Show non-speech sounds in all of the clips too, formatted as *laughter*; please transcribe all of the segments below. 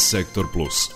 Sektor Plus.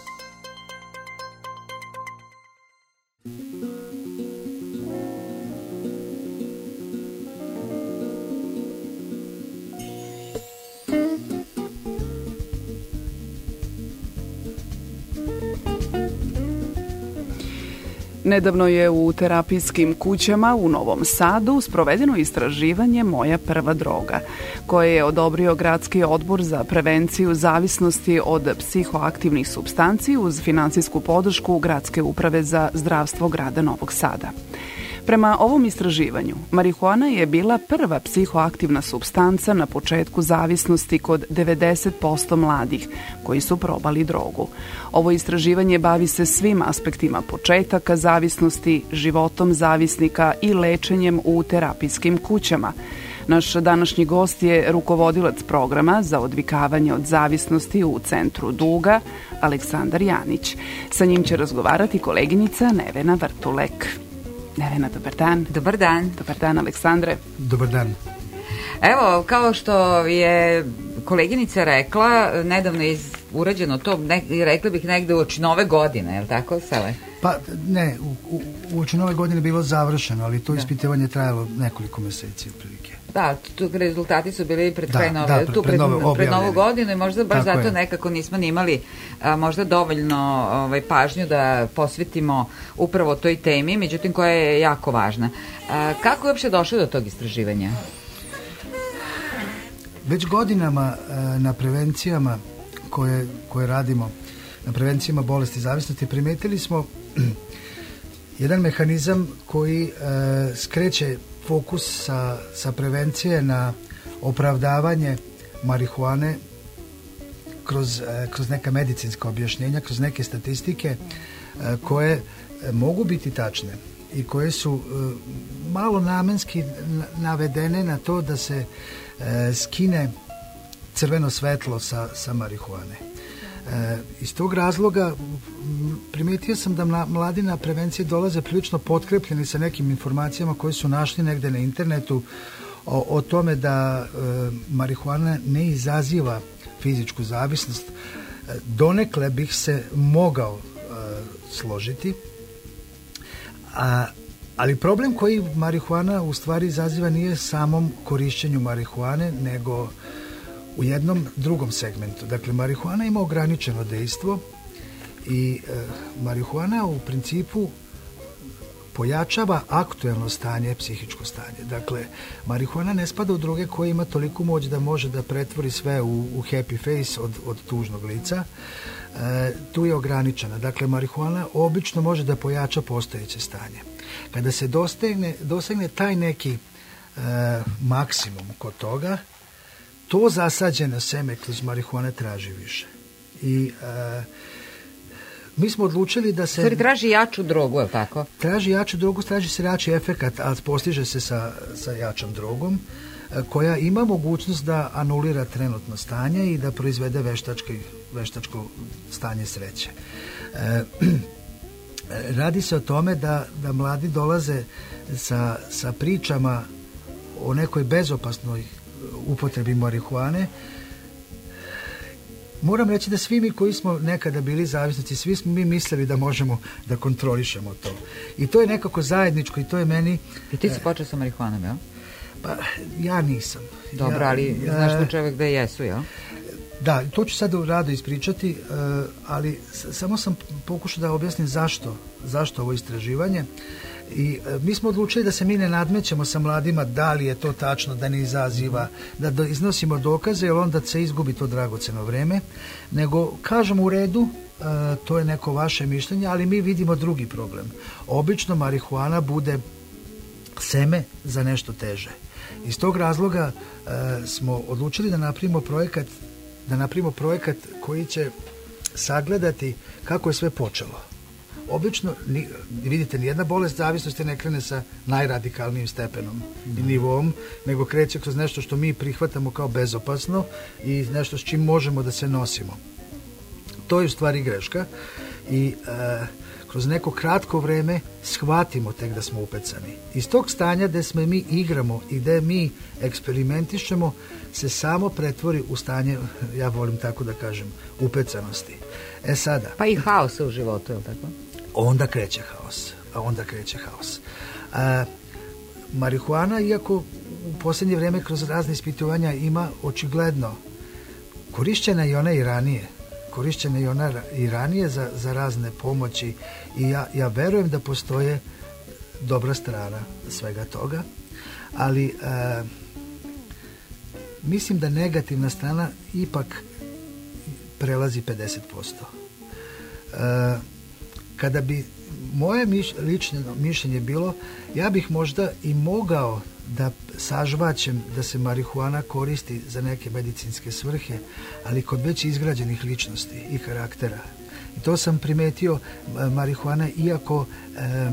Nedavno je u terapijskim kućama u Novom Sadu sprovedeno istraživanje Moja prva droga, koje je odobrio Gradski odbor za prevenciju zavisnosti od psihoaktivnih substanci uz finansijsku podršku Gradske uprave za zdravstvo grada Novog Sada. Prema ovom istraživanju, marihuana je bila prva psihoaktivna substanca na početku zavisnosti kod 90% mladih koji su probali drogu. Ovo istraživanje bavi se svim aspektima početaka zavisnosti, životom zavisnika i lečenjem u terapijskim kućama. Naš današnji gost je rukovodilac programa za odvikavanje od zavisnosti u centru Duga, Aleksandar Janić. Sa njim će razgovarati koleginica Nevena Vrtulek. Nevena, dobar dan. Dobar dan. Dobar dan, Aleksandre. Dobar dan. Evo, kao što je koleginica rekla, nedavno iz urađeno to, ne, rekla bih, negde u oči nove godine, je li tako, Sale? Pa, ne, u, u, uoči nove godine bilo završeno, ali to da. ispitivanje trajalo nekoliko meseci, otprilike. Da, tu rezultati su bili pred da, kraj nove, da, pred, tu pred, pred, pred novu godinu i možda baš Tako zato je. nekako nismo ni imali a, možda dovoljno ovaj, pažnju da posvetimo upravo toj temi, međutim koja je jako važna. A, kako je uopšte došlo do tog istraživanja? Već godinama a, na prevencijama koje, koje radimo na prevencijama bolesti zavisnosti, primetili smo *clears throat* jedan mehanizam koji e, skreće fokus sa, sa prevencije na opravdavanje marihuane kroz, e, kroz neka medicinska objašnjenja, kroz neke statistike e, koje e, mogu biti tačne i koje su e, malo namenski navedene na to da se e, skine crveno svetlo sa, sa marihuane. E, iz tog razloga primetio sam da mladi na prevencije dolaze prilično potkrepljeni sa nekim informacijama koje su našli negde na internetu o, o tome da e, marihuana ne izaziva fizičku zavisnost. E, donekle bih se mogao e, složiti, a, ali problem koji marihuana u stvari izaziva nije samom korišćenju marihuane, nego e, u jednom drugom segmentu. Dakle, marihuana ima ograničeno dejstvo i e, marihuana u principu pojačava aktuelno stanje, psihičko stanje. Dakle, marihuana ne spada u druge koje ima toliku moć da može da pretvori sve u, u happy face od, od tužnog lica. E, tu je ograničena. Dakle, marihuana obično može da pojača postojeće stanje. Kada se dostegne, dosegne taj neki e, maksimum kod toga, to zasađeno seme kroz marihuane traži više. I a, e, mi smo odlučili da se... Stvari traži jaču drogu, je tako? Traži jaču drogu, traži se jači efekat, ali postiže se sa, sa jačom drogom e, koja ima mogućnost da anulira trenutno stanje i da proizvede veštački, veštačko stanje sreće. E, *clears throat* radi se o tome da, da mladi dolaze sa, sa pričama o nekoj bezopasnoj upotrebi marihuane. Moram reći da svi mi koji smo nekada bili zavisnici, svi smo mi mislili da možemo da kontrolišemo to. I to je nekako zajedničko i to je meni... I ti si e, počeo sa marihuanom, jel? Pa, ja nisam. Dobro, ja, ali ja, e, znaš da čovjek da jesu, jel? Da, to ću sad rado ispričati, e, ali samo sam pokušao da objasnim zašto, zašto ovo istraživanje. Uh, I e, mi smo odlučili da se mi ne nadmećemo sa mladima da li je to tačno, da ne izaziva, da, da iznosimo dokaze, jer onda se izgubi to dragoceno vreme, nego kažemo u redu, e, to je neko vaše mišljenje, ali mi vidimo drugi problem. Obično marihuana bude seme za nešto teže. Iz tog razloga e, smo odlučili da napravimo projekat da napravimo projekat koji će sagledati kako je sve počelo obično ni, vidite nijedna bolest zavisnosti ne krene sa najradikalnijim stepenom i da. nivom, nego kreće kroz nešto što mi prihvatamo kao bezopasno i nešto s čim možemo da se nosimo. To je u stvari greška i e, kroz neko kratko vreme shvatimo tek da smo upecani. Iz tog stanja gde smo mi igramo i gde mi eksperimentišemo se samo pretvori u stanje, ja volim tako da kažem, upecanosti. E sada... Pa i haosa u životu, je li tako? onda kreće haos. Onda kreće haos. A, marihuana, iako u poslednje vreme kroz razne ispitivanja ima očigledno korišćena i ona i ranije korišćena i ona i ranije za, za razne pomoći i ja, ja verujem da postoje dobra strana svega toga ali e, mislim da negativna strana ipak prelazi 50% e, Kada bi moje miš, lično mišljenje bilo, ja bih možda i mogao da sažvaćem da se marihuana koristi za neke medicinske svrhe, ali kod već izgrađenih ličnosti i karaktera. I to sam primetio e, marihuana iako e,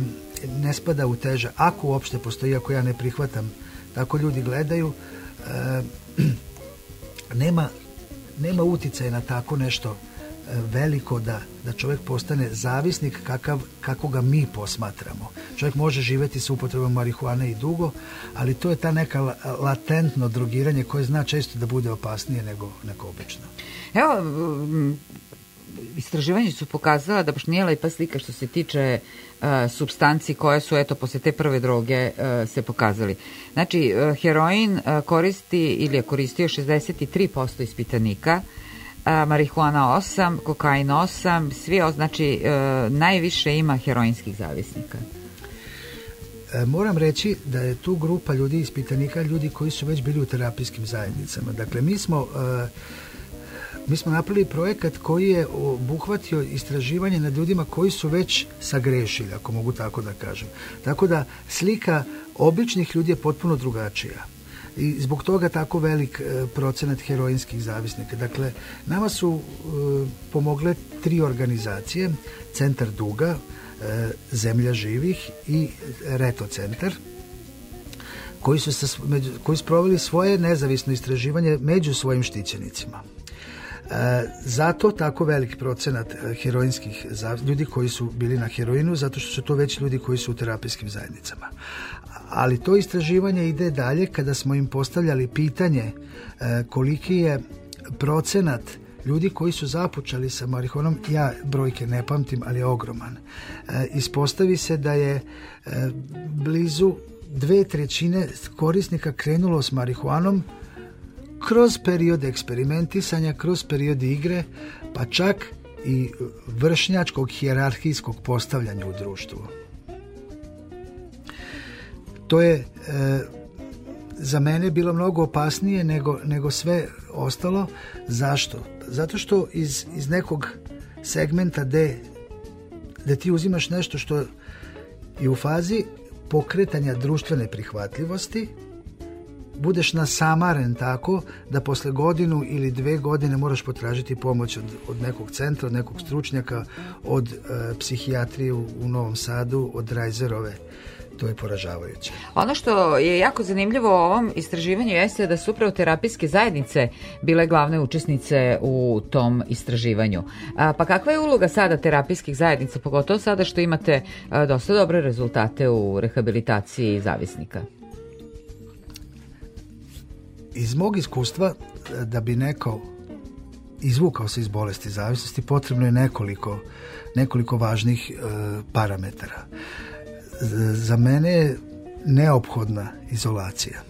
ne spada u teža, ako uopšte postoji, ako ja ne prihvatam, tako ljudi gledaju, e, *clears throat* nema, nema uticaja na tako nešto veliko da, da čovjek postane zavisnik kakav, kako ga mi posmatramo. Čovjek može živjeti sa upotrebom marihuane i dugo, ali to je ta neka latentno drogiranje koje zna često da bude opasnije nego, nego obično. Evo, mm, istraživanje su pokazala da baš nije lepa slika što se tiče uh, substanci koje su eto posle te prve droge uh, se pokazali. Znači, uh, heroin koristi ili je koristio 63% ispitanika, uh, a, marihuana 8, kokain 8, svi, znači, e, najviše ima heroinskih zavisnika. E, moram reći da je tu grupa ljudi ispitanika, ljudi koji su već bili u terapijskim zajednicama. Dakle, mi smo... E, mi smo napravili projekat koji je obuhvatio istraživanje nad ljudima koji su već sagrešili, ako mogu tako da kažem. Tako da slika običnih ljudi je potpuno drugačija i zbog toga tako velik e, procenat heroinskih zavisnika. Dakle, nama su e, pomogle tri organizacije, Centar Duga, e, Zemlja živih i Reto Centar, koji su, se, koji sproveli svoje nezavisno istraživanje među svojim štićenicima. E, zato tako velik procenat heroinskih ljudi koji su bili na heroinu, zato što su to već ljudi koji su u terapijskim zajednicama ali to istraživanje ide dalje kada smo im postavljali pitanje e, koliki je procenat ljudi koji su započali sa marihuanom, ja brojke ne pamtim, ali je ogroman. E, ispostavi se da je e, blizu dve trećine korisnika krenulo s marihuanom kroz period eksperimentisanja, kroz period igre, pa čak i vršnjačkog hijerarhijskog postavljanja u društvu to je e, za mene bilo mnogo opasnije nego, nego sve ostalo. Zašto? Zato što iz, iz nekog segmenta gde, gde ti uzimaš nešto što je u fazi pokretanja društvene prihvatljivosti, budeš nasamaren tako da posle godinu ili dve godine moraš potražiti pomoć od, od nekog centra, od nekog stručnjaka, od e, psihijatrije u, u Novom Sadu, od Rajzerove to je poražavajuće. Ono što je jako zanimljivo u ovom istraživanju jeste da su upravo terapijske zajednice bile glavne učesnice u tom istraživanju. A, Pa kakva je uloga sada terapijskih zajednica, pogotovo sada što imate dosta dobre rezultate u rehabilitaciji zavisnika? Iz mog iskustva, da bi neko izvukao se iz bolesti zavisnosti, potrebno je nekoliko, nekoliko važnih e, parametara za mene je neophodna izolacija. E,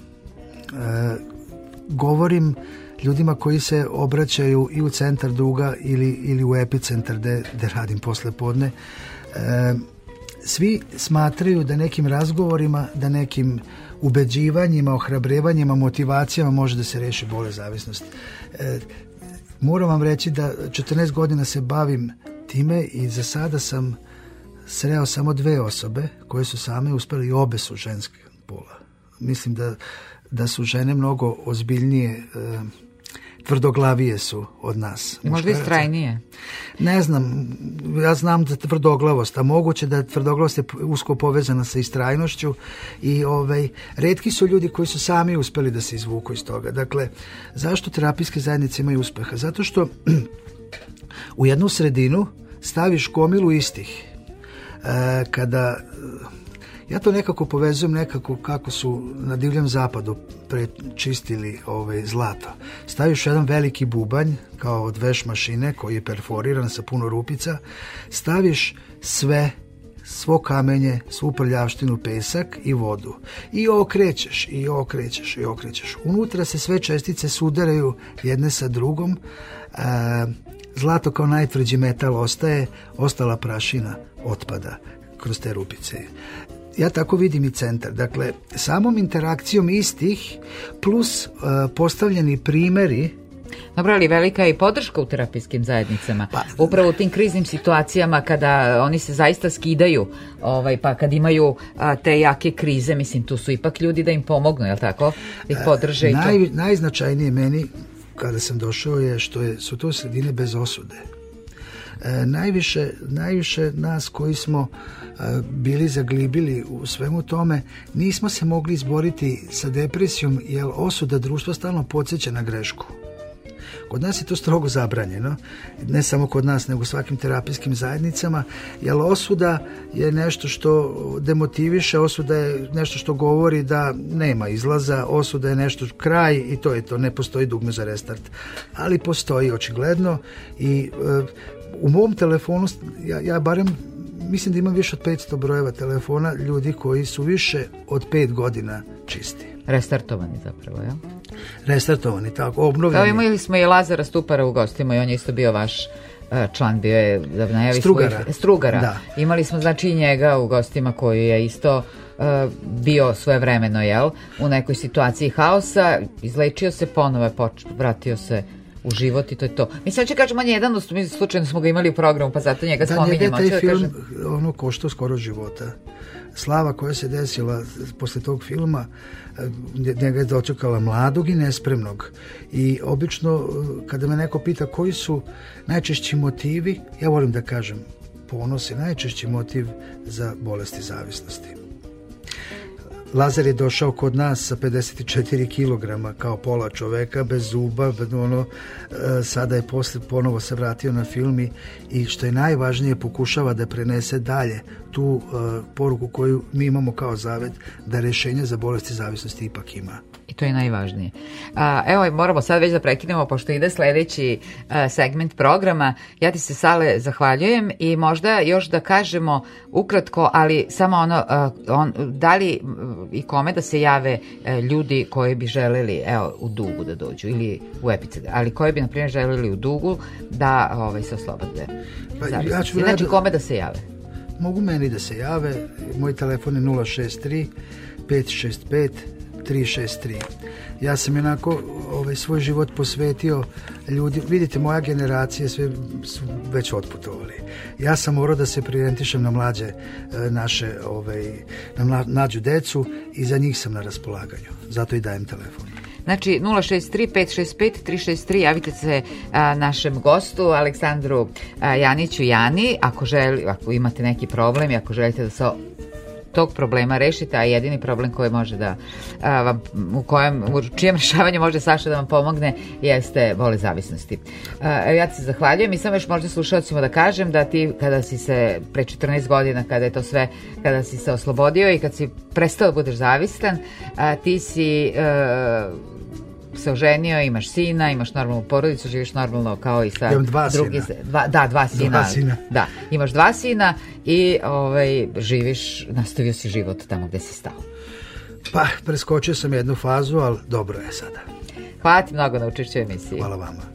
govorim ljudima koji se obraćaju i u centar duga ili, ili u epicentar gde, gde radim posle podne. E, svi smatraju da nekim razgovorima, da nekim ubeđivanjima, ohrabrevanjima, motivacijama može da se reši bole zavisnost. E, moram vam reći da 14 godina se bavim time i za sada sam sreo samo dve osobe koje su same uspeli i obe su ženske pola. Mislim da, da su žene mnogo ozbiljnije uh, tvrdoglavije su od nas. Možda i strajnije. Ne znam, ja znam da tvrdoglavost, a moguće da tvrdoglavost je usko povezana sa istrajnošću i ovaj, redki su ljudi koji su sami uspeli da se izvuku iz toga. Dakle, zašto terapijske zajednice imaju uspeha? Zato što *clears throat* u jednu sredinu staviš komilu istih E, kada ja to nekako povezujem nekako kako su na divljem zapadu prečistili ovaj, zlato. Staviš jedan veliki bubanj kao od veš mašine koji je perforiran sa puno rupica, staviš sve svo kamenje, svu prljavštinu, pesak i vodu. I okrećeš, i okrećeš, i okrećeš. Unutra se sve čestice sudaraju jedne sa drugom. E, zlato kao najtvrđi metal ostaje, ostala prašina otpada kroz te rupice. Ja tako vidim i centar. Dakle, samom interakcijom istih plus uh, postavljeni primeri Dobro, ali velika je i podrška u terapijskim zajednicama. Pa, Upravo u tim kriznim situacijama kada oni se zaista skidaju, ovaj, pa kad imaju a, te jake krize, mislim, tu su ipak ljudi da im pomognu, je li tako? Da ih e, podrže a, naj, i to. Najznačajnije meni kada sam došao je što je, su to sredine bez osude E, najviše, najviše nas koji smo e, bili zaglibili u svemu tome, nismo se mogli izboriti sa depresijom jer osuda društva stalno podsjeća na grešku. Kod nas je to strogo zabranjeno, ne samo kod nas, nego u svakim terapijskim zajednicama, jer osuda je nešto što demotiviše, osuda je nešto što govori da nema izlaza, osuda je nešto kraj i to je to, ne postoji dugme za restart. Ali postoji očigledno i e, u mom telefonu, ja, ja barem mislim da imam više od 500 brojeva telefona ljudi koji su više od 5 godina čisti. Restartovani zapravo, jel? Ja? Restartovani, tako, obnovljeni. Evo imali smo i Lazara Stupara u gostima i on je isto bio vaš e, član, bio je da najavi Strugara. Svojih, Strugara. Da. Imali smo znači i njega u gostima koji je isto e, bio svoje vremeno, jel? U nekoj situaciji haosa, izlečio se ponovo, poč, vratio se u život i to je to. Mislim, će kažem, on je jedan, mi slučajno smo ga imali u programu, pa zato njega da, spominjamo. Da, taj film, kažem... ono, košto skoro života. Slava koja se desila posle tog filma, e, njega je dočekala mladog i nespremnog. I obično, e, kada me neko pita koji su najčešći motivi, ja volim da kažem, ponos je najčešći motiv za bolesti zavisnosti. Lazar je došao kod nas sa 54 kg kao pola čoveka, bez zuba, ono, e, sada je posle ponovo se vratio na film i, što je najvažnije pokušava da prenese dalje tu e, poruku koju mi imamo kao zavet da rešenje za bolesti zavisnosti ipak ima to je najvažnije. A, evo, moramo sad već da prekinemo, pošto ide sledeći a, e, segment programa. Ja ti se, Sale, zahvaljujem i možda još da kažemo ukratko, ali samo ono, a, e, on, da li i kome da se jave a, e, ljudi koji bi želeli, evo, u dugu da dođu ili u epice, ali koji bi, na primjer, želeli u dugu da ovaj, se oslobode. Pa, ja ću znači, kome da se jave? Mogu meni da se jave, moj telefon je 063 565 363. Ja sam onako ovaj, svoj život posvetio ljudi, vidite moja generacija sve su već otputovali. Ja sam morao da se priorientišem na mlađe e, naše, ovaj, na mla, mlađu decu i za njih sam na raspolaganju. Zato i dajem telefon. Znači 063 565 363 javite se a, našem gostu Aleksandru a, Janiću Jani ako želi, ako imate neki problem i ako želite da se tog problema rešite, a jedini problem koji može da a, vam, u kojem u čijem rešavanju može Saša da vam pomogne jeste vole zavisnosti. A, ja se zahvaljujem i samo još možda slušalcima da kažem da ti kada si se pre 14 godina kada je to sve kada si se oslobodio i kad si prestao da budeš zavistan, a, ti si a, se oženio, imaš sina, imaš normalnu porodicu, živiš normalno kao i sa Imam dva drugi, sina. Dva, da, dva sina. Dva sina. Da, imaš dva sina i ovaj, živiš, nastavio si život tamo gde si stao. Pa, preskočio sam jednu fazu, ali dobro je sada. Hvala pa ti mnogo na učešću emisiji. Hvala vama.